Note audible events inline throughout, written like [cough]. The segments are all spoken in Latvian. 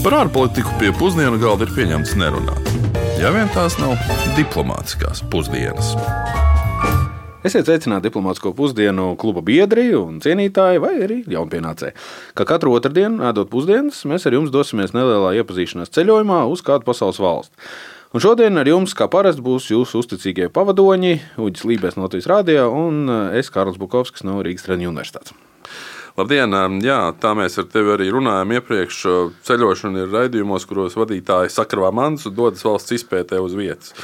Par ārpolitiku pie pusdienu galda ir pieņemts nerunāt. Ja vien tās nav diplomātiskās pusdienas. Esiet sveicināti diplomātsko pusdienu kluba biedri un cienītāji, vai arī jaunpienācēji. Kā katru otrdienu, ēdot pusdienas, mēs ar jums dosimies nelielā iepazīšanās ceļojumā uz kādu pasaules valsti. Un šodien ar jums, kā parasti, būs jūsu uzticīgie pavadoņi, Uģis Lībijams no Latvijas Rādio un es, Kārls Bukovskis no Rīgas Treniņu universitātes. Labdien! Jā, tā mēs ar tevi arī runājām iepriekš. Ceļošana ir raidījumos, kuros vadītāji sakravā mantas un dodas valsts izpētē uz vietas.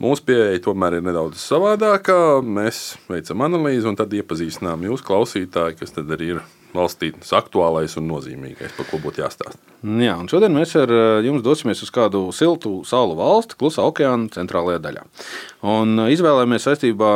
Mūsu pieeja tomēr ir nedaudz savādāka. Mēs veicam analīzi un tad iepazīstinām jūs, klausītāji, kas tad arī ir valstī aktuālais un nozīmīgais, par ko būtu jāstāsta. Jā, un šodien mēs ar eh, jums dosimies uz kādu siltu salu valsti, klusā okeāna centrālajā daļā. Un eh, izvēlējāmies saistībā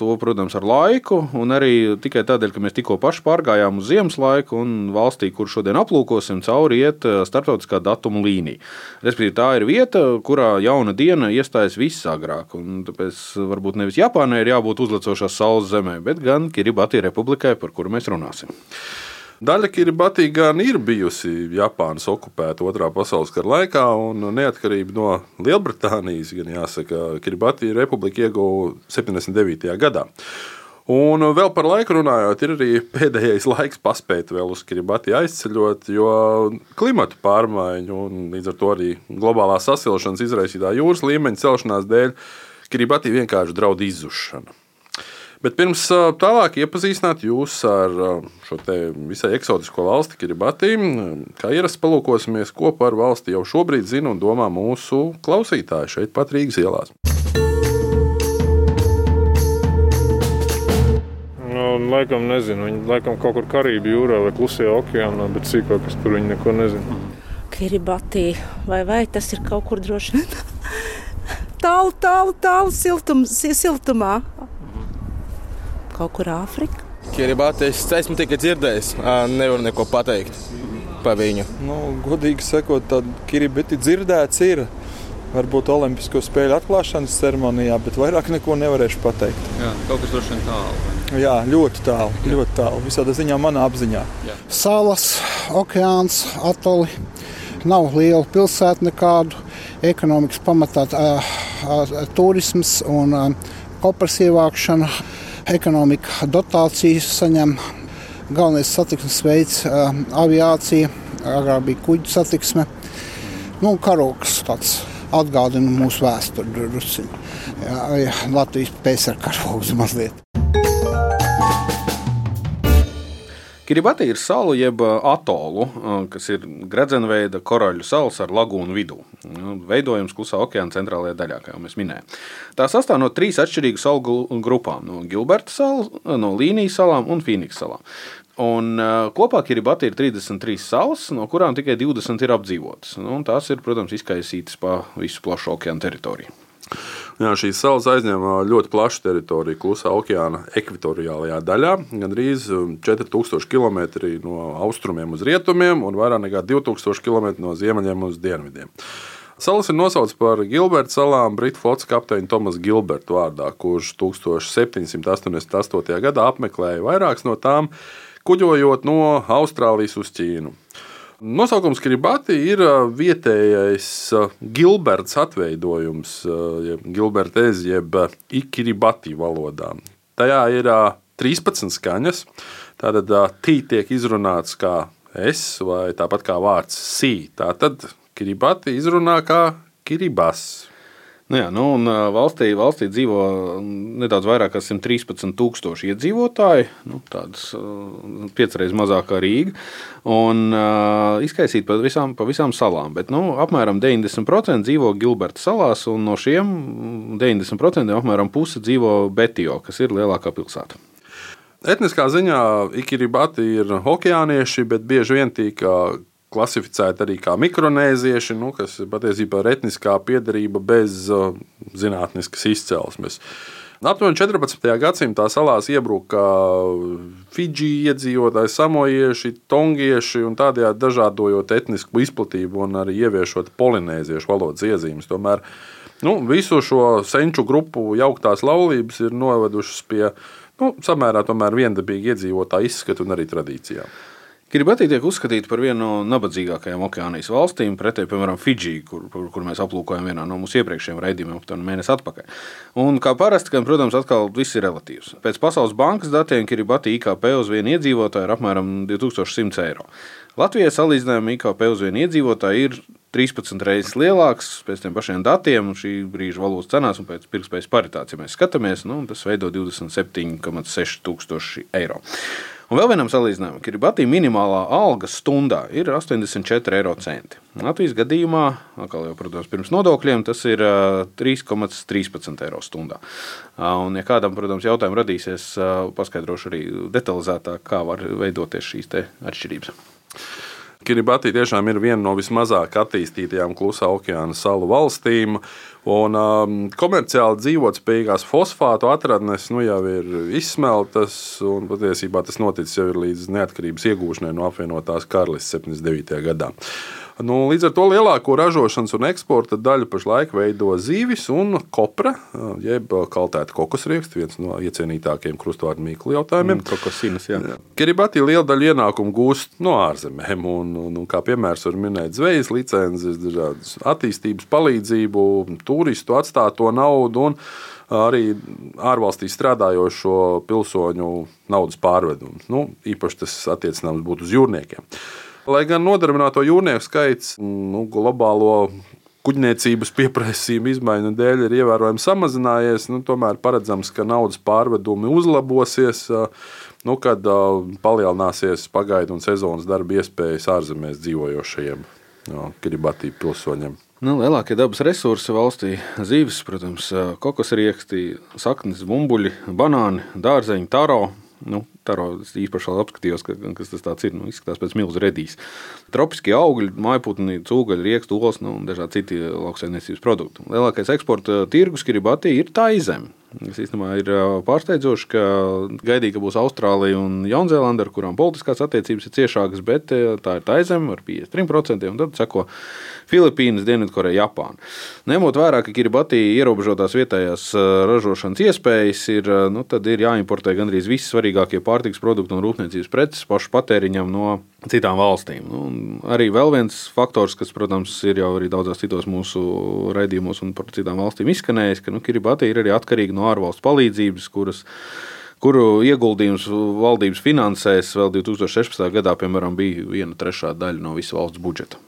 to, protams, ar laiku, un arī tikai tādēļ, ka mēs tikko paši pārgājām uz ziemas laiku, un valstī, kur šodien aplūkosim, cauri iet eh, starptautiskā datuma līnija. Respektīvi, tā ir vieta, kurā jauna diena iestājas visagrāk. Tāpēc varbūt nevis Japānai ir jābūt uzlecošās saules zemē, bet gan Kiribati republikai, par kuru mēs runāsim. Daļa Kiribati gan ir bijusi Japānas okupēta Otrā pasaules kara laikā, un neatkarība no Lielbritānijas, gan jāsaka, Kiribati republika ieguva 79. gadā. Un vēl par laiku runājot, ir arī pēdējais laiks paspēt vēl uz Kiribati aizceļot, jo klimata pārmaiņu un līdz ar to arī globālās sasilšanas izraisītā jūras līmeņa celšanās dēļ Kiribati vienkārši draud izzušana. Bet pirms tālāk iepazīstināt jūs ar šo visai eksotisko valsti, Kiribati, kā ierasts palūkosimies, ko par valsti jau šobrīd zina un domā mūsu klausītāji šeit pat Rīgas ielās. Nu, laikam nezinu. Viņi laikam kaut kur Karību jūrā vai Klusajā okeānā, bet sīkāk es par viņu neko nezinu. Kiribati vai, vai tas ir kaut kur droši vien [laughs] tālu, tālu, tālu siltum, siltumā kaut kur Āfrikā? Kiribati es esmu tikai dzirdējis, nevaru neko pateikt par viņu. Nu, godīgi sakot, tad Kiribati dzirdēts ir. Varbūt Olimpisko spēļu atklāšanas ceremonijā, bet vairāk neko nevarēšu pateikt. Jā, kaut kas droši vien tālu. Jā, ļoti tālu. Jā. Ļoti tālu. Visādā ziņā manā apziņā. Jā. Salas, okeāns, atoli. Nav liela pilsēta nekādu. Ekonomikas pamatā uh, uh, turisms un uh, kopras ievākšana ekonomika dotācijas saņem. Galvenais satiksmes veids uh, - aviācija, agrāk bija kuģu satiksme. Nu, karoks tāds atgādina mūsu vēsturi drusciņā. Latvijas pēcera karogs mazliet. Kiribati ir salu jeb atolu, kas ir gredzenveida koraļu salas ar lagūnu vidū. Nu, veidojums klusā okeāna centrālajā daļā, kā jau mēs minējām. Tā sastāv no trīs atšķirīgu salu grupām - no Gilberta salas, no Līnijas salām un Fīniks salām. Un, uh, kopā Kiribati ir 33 salas, no kurām tikai 20 ir apdzīvotas. Nu, tās ir, protams, izkaisītas pa visu plašu okeāna teritoriju. Jā, šīs salas aizņem ļoti plašu teritoriju klusā okeāna ekvatoriālajā daļā. Gan drīz 4000 km no austrumiem uz rietumiem un vairāk nekā 2000 km no ziemeļiem uz dienvidiem. Salas ir nosauktas par Gilberta salām Britu flotes kapteini Tomas Gilberta vārdā, kurš 1788. gadā apmeklēja vairākas no tām, kuģojot no Austrālijas uz Ķīnu. Nosaukums Kiribati ir vietējais Gilberts atveidojums, jeb Gilbertēs, jeb Ikiribati valodā. Tajā ir 13 skaņas. Tātad tī tiek izrunāts kā es, vai tāpat kā vārds sī. Tātad Kiribati izrunā kā Kiribas. Nu jā, nu, un valstī, valstī dzīvo nedaudz vairāk kā 113,000 iedzīvotāji. Nu, tādas piecreiz mazāk kā Rīga. Un uh, izkaisīt pa visām, pa visām salām. Bet nu, apmēram 90% dzīvo Gilberta salās, un no šiem 90% apmēram puse dzīvo Betijo, kas ir lielākā pilsēta. Etniskā ziņā Ikiribati ir okeānieši, bet bieži vien tīk klasificēti arī kā mikronēzieši, nu, kas patiesībā ir etniskā piedarība bez uh, zinātniskas izcelsmes. Aptuveni 14. gadsimtā salās iebruka Fidži iedzīvotāji, samojieši, tongieši un tādējādi dažādojot etnisku izplatību un arī ieviešot polinēziešu valodas iezīmes. Tomēr nu, visu šo senču grupu jauktās laulības ir novedušas pie nu, samērā viendabīga iedzīvotāja izskata un arī tradīcijām. Kiribati tiek uzskatīta par vienu no nabadzīgākajām okeānijas valstīm, pretēji, piemēram, Fidži, kur, kur, mēs aplūkojam vienā no mūsu iepriekšējiem raidījumiem, aptuveni mēnesi atpakaļ. Un, kā parasti, gan, protams, atkal viss ir relatīvs. Pēc Pasaules bankas datiem Kiribati IKP uz vienu iedzīvotāju ir apmēram 2100 eiro. Latvijai salīdzinājumā IKP uz vienu iedzīvotāju ir 13 reizes lielāks pēc tiem pašiem datiem, šī brīža valūtas cenās un pēc pirktspējas paritātes. Ja mēs skatāmies, nu, tas veido 27,6 tūkstoši eiro. Un vēl vienam salīdzinājumam, Kiribati minimālā alga stundā ir 84 eiro centi. Latvijas gadījumā, jau, protams, pirms nodokļiem, tas ir 3,13 eiro stundā. Un, ja kādam, protams, jautājumi radīsies, paskaidrošu arī detalizētāk, kā var veidoties šīs atšķirības. Kiribati tiešām ir viena no vismazāk attīstītajām klusā okeāna salu valstīm. Un, um, komerciāli dzīvotspējīgās fosfātu atradnes nu, jau ir izsmeltas, un patiesībā tas noticis jau līdz neatkarības iegūšanai no apvienotās karalistes 79. gadā. Nu, līdz ar to lielāko ražošanas un eksporta daļu pašlaik veido zīvis un kopra, jeb kaltēta kokosrieksts, viens no iecienītākajiem krustvārdu mīklu jautājumiem. Mm. Kiribati liela daļa ienākumu gūst no ārzemēm, un, un, un kā piemērs var minēt zvejas licences, dažādas attīstības palīdzību, turistu atstāto naudu un arī ārvalstīs strādājošo pilsoņu naudas pārvedumu. Nu, īpaši tas attiecināms būtu uz jūrniekiem. Lai gan nodarbināto jūrnieku skaits nu, globālo kuģniecības pieprasījuma izmaiņu dēļ ir ievērojami samazinājies, nu, tomēr paredzams, ka naudas pārvedumi uzlabosies. Nu, kad palielināsies pagaidu un sezonas darba iespējas ārzemēs dzīvojošajiem no, Kiribati pilsoņiem. Nu, lielākie dabas resursi valstī - zīves, protams, kokosrieksti, saknes, bumbuļi, banāni, dārzeņi, taro. Nu, Taro īpaši apskatījos, ka, kas tas ir. Nu, izskatās pēc milzu redīs. Tropiskie augļi, mājputni, cūgaļi, riekstu, olas nu, un dažādi citi lauksaimniecības produkti. Lielākais eksporta tirgus Kiribati ir tā izeme. Tas īstenībā ir pārsteidzoši, ka gaidīja, ka būs Austrālija un Jaunzēlanda, ar kurām politiskās attiecības ir ciešākas, bet tā ir tā zeme ar 53%, un tad seko Filipīnas, Dienvidkoreja, Japāna. Ņemot vērā, ka Kiribati ierobežotās vietējās ražošanas iespējas, ir, nu, tad ir jāimportē gandrīz visi svarīgākie pārtiks produkti un rūpniecības preces pašu patēriņam no citām valstīm. Nu, arī vēl viens faktors, kas, protams, ir jau arī daudzās citos mūsu raidījumos un par citām valstīm izskanējis, ka nu, Kiribati ir arī atkarīga no ārvalstu palīdzības, kuras kuru ieguldījums valdības finansēs vēl 2016. gadā, piemēram, bija viena trešā daļa no visa valsts budžeta.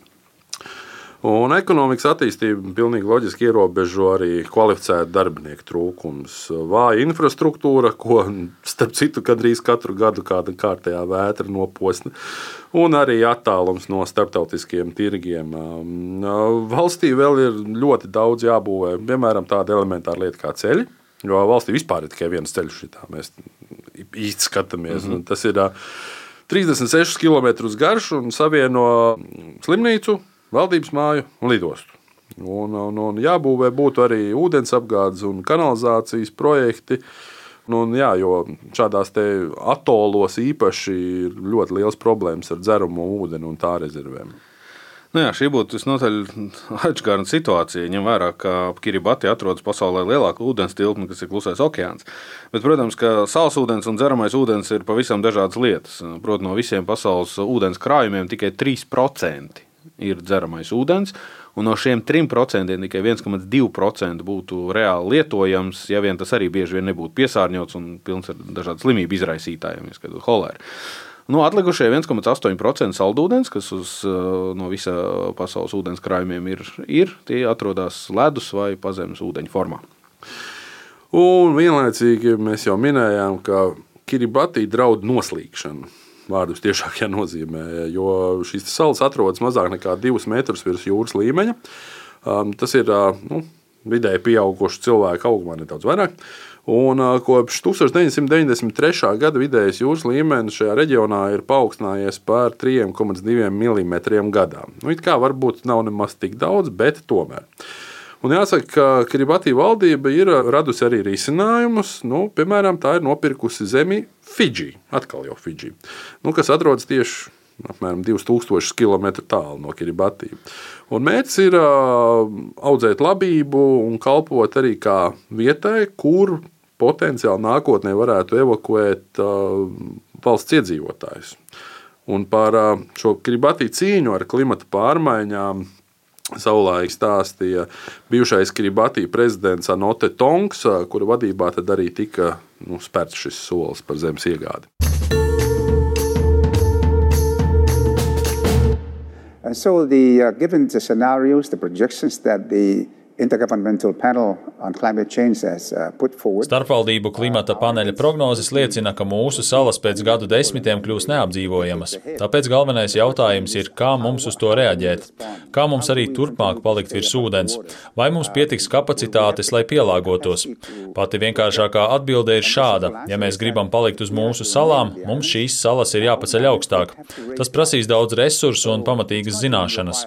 Un ekonomikas attīstību pilnīgi loģiski ierobežo arī kvalificētu darbinieku trūkums. Vāja infrastruktūra, ko starp citu gandrīz katru gadu kāda kārtējā vētra noposna, un arī attālums no starptautiskiem tirgiem. Valstī vēl ir ļoti daudz jābūvē, piemēram, tāda elementāra lieta kā ceļi. Jo valstī vispār ir tikai viens ceļš, kā mēs īsti skatāmies. Mm -hmm. Tas ir 36 km garš un savieno slimnīcu valdības māju un lidostu. Un, un, un jābūvē būtu arī ūdens apgādes un kanalizācijas projekti. Nu, jā, jo šādās atolos īpaši ir ļoti liels problēmas ar dzeramo ūdeni un tā rezervēm. Nu jā, šī būtu visnotaļ atšķirīga situācija. Ņem vērā, ka Kiribati atrodas pasaulē lielākā ūdens tilpne, kas ir klusais okeāns. Bet, protams, ka sāls ūdens un dzeramais ūdens ir pavisam dažādas lietas. Protams, no visiem pasaules ūdens krājumiem tikai 3% ir dzeramais ūdens. Un no šiem 3% tikai 1,2% būtu reāli lietojams, ja vien tas arī bieži vien nebūtu piesārņots un pilns ar dažādu slimību izraisītājiem, ieskaitot holēru. Nu, atlikušie 1,8% saldūdens, kas uz, uh, no visa pasaules ūdens krājumiem ir, ir, tie atrodas ledus vai pazemes ūdeņa formā. Un vienlaicīgi mēs jau minējām, ka Kiribati draud noslīkšanu vārdus tiešākajā nozīmē, jo šīs salas atrodas mazāk nekā 2 metrus virs jūras līmeņa. Um, tas ir uh, nu, vidēji pieaugušu cilvēku augumā nedaudz vairāk. Un, uh, kopš 1993. gada vidējais jūras līmenis šajā reģionā ir paaugstinājies par 3,2 mm gadā. Nu, it kā varbūt nav nemaz tik daudz, bet tomēr. Un jāsaka, ka Kiribati valdība ir radusi arī risinājumus. Nu, piemēram, tā ir nopirkusi zemi Fidži, atkal jau Fidži, nu, kas atrodas tieši apmēram 2000 km tālu no Kiribati. Un mērķis ir uh, audzēt labību un kalpot arī kā vietai, kur potenciāli nākotnē varētu evakuēt uh, valsts iedzīvotājus. Un par šo Kiribati cīņu ar klimata pārmaiņām savulaik stāstīja bijušais Kiribati prezidents Anote Tonks, kura vadībā tad arī tika nu, spērts šis solis par zemes iegādi. And so, the, uh, given the scenarios, the projections that the Uh. Starpvaldību klimata paneļa prognozes liecina, ka mūsu salas pēc gadu desmitiem kļūs neapdzīvojamas. Tāpēc galvenais jautājums ir, kā mums uz to reaģēt, kā mums arī turpmāk palikt virs ūdens, vai mums pietiks kapacitātes, lai pielāgotos. Pati vienkāršākā atbilde ir šāda: ja mēs gribam palikt uz mūsu salām, mums šīs salas ir jāpaceļ augstāk. Tas prasīs daudz resursu un pamatīgas zināšanas.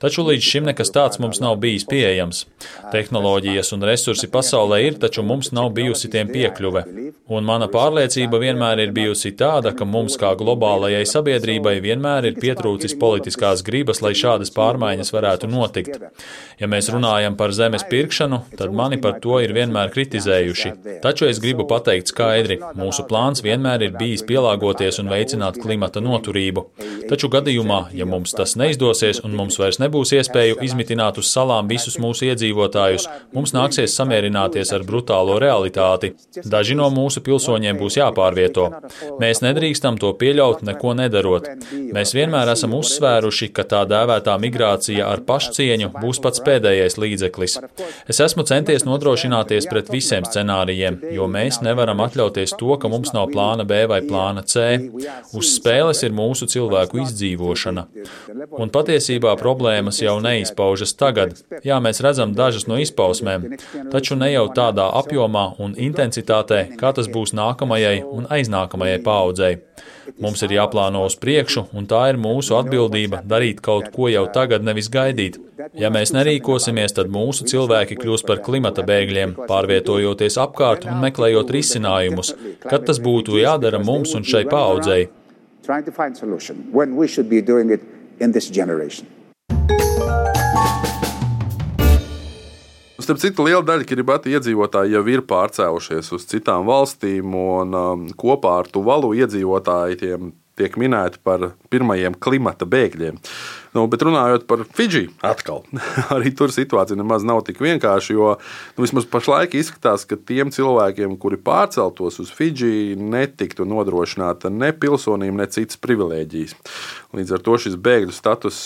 Taču līdz šim nekas tāds mums nav bijis pieejams. Tehnoloģijas un resursi pasaulē ir, taču mums nav bijusi tiem piekļuve. Un mana pārliecība vienmēr ir bijusi tāda, ka mums kā globālajai sabiedrībai vienmēr ir pietrūcis politiskās gribas, lai šādas pārmaiņas varētu notikt. Ja mēs runājam par zemes pirkšanu, tad mani par to ir vienmēr kritizējuši. Taču es gribu pateikt skaidri, mūsu plāns vienmēr ir bijis pielāgoties un veicināt klimata noturību. Taču gadījumā, ja mums tas neizdosies un mums vairs nebūs iespēju izmitināt uz salām visus mūsu iedzīvotājus, mums nāksies samierināties ar brutālo realitāti. Daži no mūsu pilsoņiem būs jāpārvieto. Mēs nedrīkstam to pieļaut, neko nedarot. Mēs vienmēr esam uzsvēruši, ka tā dēvētā migrācija ar pašcieņu būs pats pēdējais līdzeklis. Es esmu centies nodrošināties pret visiem scenārijiem, jo mēs nevaram atļauties to, ka mums nav plāna B vai plāna C. Uz spēles ir mūsu cilvēku izdzīvošana. Un patiesībā problēmas jau neizpaužas tagad. Jā, mēs redzam dažas no izpausmēm, taču ne jau tādā apjomā un intensitātē, kā tas būs nākamajai un aiznākamajai paudzei. Mums ir jāplāno uz priekšu, un tā ir mūsu atbildība darīt kaut ko jau tagad, nevis gaidīt. Ja mēs nerīkosimies, tad mūsu cilvēki kļūs par klimata bēgļiem, pārvietojoties apkārt un meklējot risinājumus, kad tas būtu jādara mums un šai paudzei. Trying to find solution when we should be doing it in this generation. Starp citu, liela daļa Kiribati iedzīvotāji jau ir pārcēlušies uz citām valstīm, un um, kopā ar Tuvalu iedzīvotājiem tiek minēti par pirmajiem klimata bēgļiem. Nu, bet runājot par Fidži, atkal [laughs] arī tur situācija nemaz nav tik vienkārša. Jo nu, vismaz pašlaik izskatās, ka tiem cilvēkiem, kuri pārceltos uz Fidži, netiktu nodrošināta ne pilsonība, ne citas privilēģijas. Līdz ar to šis bēgļu status,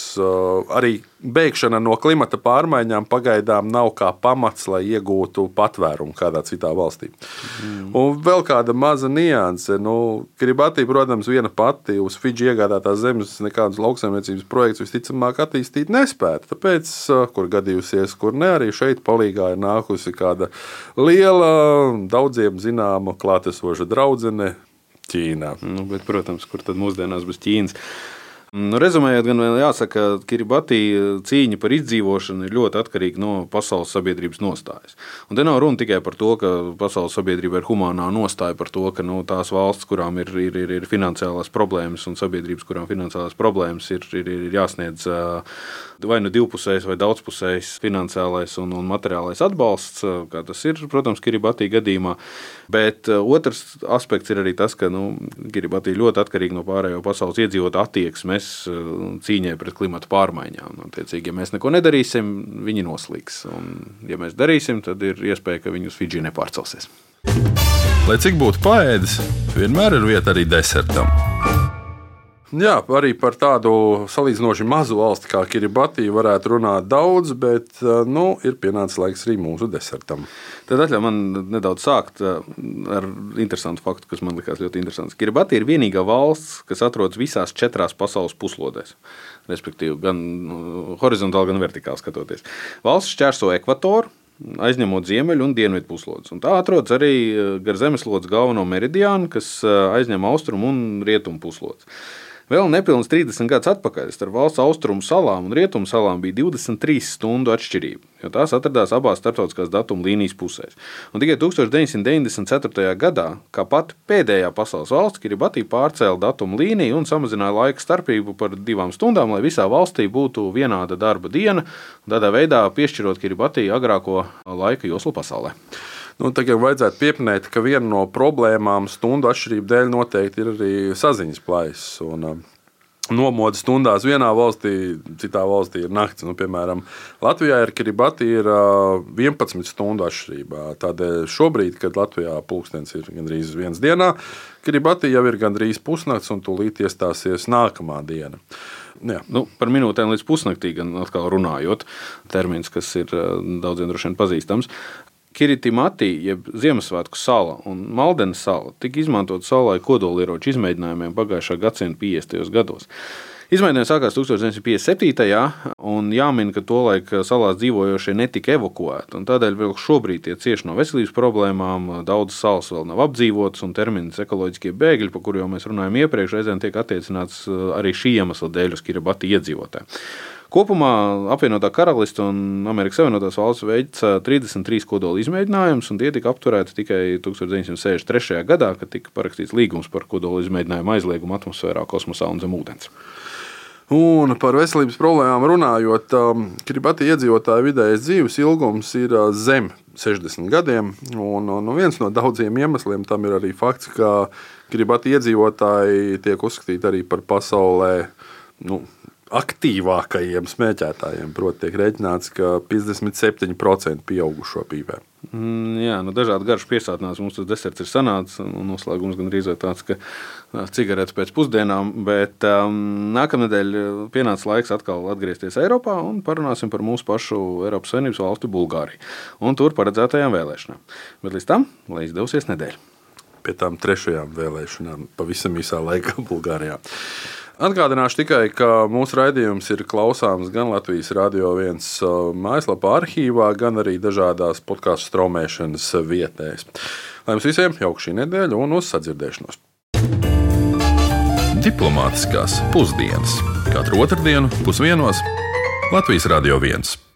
arī bēgšana no klimata pārmaiņām pagaidām nav kā pamats, lai iegūtu patvērumu kādā citā valstī. Mm. Un vēl kāda maza nianse. Nu, Kiribati, protams, viena pati uz Fidži iegādātās zemes nekādas lauksaimniecības projekts visticamāk attīstīt nespētu. Tāpēc, kur gadījusies, kur ne, arī šeit palīgā ir nākusi kāda liela, daudziem zināma klātesoša draudzene Ķīnā. Nu, bet, protams, kur tad mūsdienās bez Ķīnas? Nu, rezumējot, gan jāsaka, ka Kiribati cīņa par izdzīvošanu ir ļoti atkarīga no pasaules sabiedrības nostājas. Un te nav runa tikai par to, ka pasaules sabiedrība ir humānā nostāja par to, ka nu, tās valsts, kurām ir, ir, ir, ir finansiālās problēmas, un sabiedrības, kurām finansiālās problēmas ir, ir, ir jāsniedz vai nu divpusējs vai daudzpusējs finansiālais un, un materiālais atbalsts, kā tas ir, protams, Kiribati gadījumā. Bet otrs aspekts ir arī tas, ka nu, Kiribati ļoti atkarīgi no pārējo pasaules iedzīvotāju attieksmes mēs eh, cīņai pret klimatu pārmaiņām. Attiecīgi, ja mēs neko nedarīsim, viņi noslīgs. Un, ja mēs darīsim, tad ir iespēja, ka viņi uz Fidži nepārcelsies. Lai cik būtu paēdis, vienmēr ir vieta arī desertam. Jā, arī par tādu salīdzinoši mazu valsti kā Kiribati varētu runāt daudz, bet eh, nu, ir pienācis laiks arī mūsu desertam. Tad atļauj man nedaudz sākt eh, ar interesantu faktu, kas man likās ļoti interesants. Kiribati ir vienīgā valsts, kas atrodas visās četrās pasaules puslodēs. Respektīvi, gan eh, horizontāli, gan vertikāli skatoties. Valsts šķērso ekvatoru, aizņemot ziemeļu un dienvidu puslodes. Un tā atrodas arī gar zemeslodes galveno meridiānu, kas aizņem austrumu un rietumu puslodes. Vēl nepilnīgi 30 gadus atpakaļ starp valsts austrumu salām un rietumu salām bija 23 stundu atšķirība, jo tās atradās abās starptautiskās datuma līnijas pusēs. Un tikai 1994. gadā, kā pat pēdējā pasaules valsts, Kiribati pārcēla datuma līniju un samazināja laika starpību par divām stundām, lai visā valstī būtu vienāda darba diena, tādā veidā piešķirot Kiribati agrāko laika joslu pasaulē. Nu, Tagad vajadzētu pieminēt, ka viena no problēmām stundu atšķirību dēļ noteikti ir arī saziņas plaisas. Un, nomodas stundās vienā valstī, citā valstī ir naktis. Nu, piemēram, Latvijā ir Kiribati ir 11 stundu atšķirībā. Tādēļ šobrīd, kad Latvijā pulkstenis ir gandrīz viens dienā, Kiribati jau ir gandrīz pusnakts un tūlīt iestāsies nākamā diena. Jā. Nu, par minūtēm līdz pusnaktī, gan atkal runājot, termins, kas ir daudziem droši vien pazīstams. Kiritimati, jeb Ziemassvētku sala un Maldenes sala, tika izmantot savulaik kodolieroču izmēģinājumiem pagājušā gadsimta 50. gados. Izmaiņas sākās 1957. un jāmin, ka tolaik salās dzīvojošie netika evakuēti. Tādēļ vēl šobrīd tie cieši no veselības problēmām. Daudzas salas vēl nav apdzīvotas, un termins ekoloģiskie bēgļi, par kuriem mēs runājām iepriekš, reizēm tiek attiecināts arī šī iemesla dēļ uz Kiribati iedzīvotājiem. Kopumā apvienotā karaliste un Amerikas Savienotās valsts veica 33 kodola izmēģinājumus, un tie tika apturēti tikai 1963. gadā, kad tika parakstīts līgums par kodola izmēģinājumu aizliegumu atmosfērā, kosmosā un zem ūdens. Un par veselības problēmām runājot, um, Kiribati iedzīvotāju vidējais dzīves ilgums ir uh, zem 60 gadiem. Un, un viens no daudziem iemesliem tam ir arī fakts, ka Kiribati iedzīvotāji tiek uzskatīti arī par pasaulē nu, aktīvākajiem smēķētājiem. Proti, tiek rēķināts, ka 57% pieaugušo pīpē. Mm, jā, nu, dažādi garši piesātnās mums tas deserts ir sanācis. Noslēgums gan drīzāk tāds, ka cigaretes pēc pusdienām, bet um, nākamnedēļ pienāca laiks atkal atgriezties Eiropā un parunāsim par mūsu pašu Eiropas Savienības valsti Bulgāriju un tur paredzētajām vēlēšanām. Bet līdz tam, lai izdevsies nedēļa. Pie tām trešajām vēlēšanām pavisam īsā laikā Bulgārijā. Atgādināšu tikai, ka mūsu raidījums ir klausāms gan Latvijas Rādio 1 uh, mājaslapā, arhīvā, gan arī dažādās podkāstu straumēšanas vietnēs. Lai jums visiem jauka šī nedēļa un uz sadzirdēšanos! Diplomātiskās pusdienas katru otrdienu pusdienos Latvijas Rādio 1.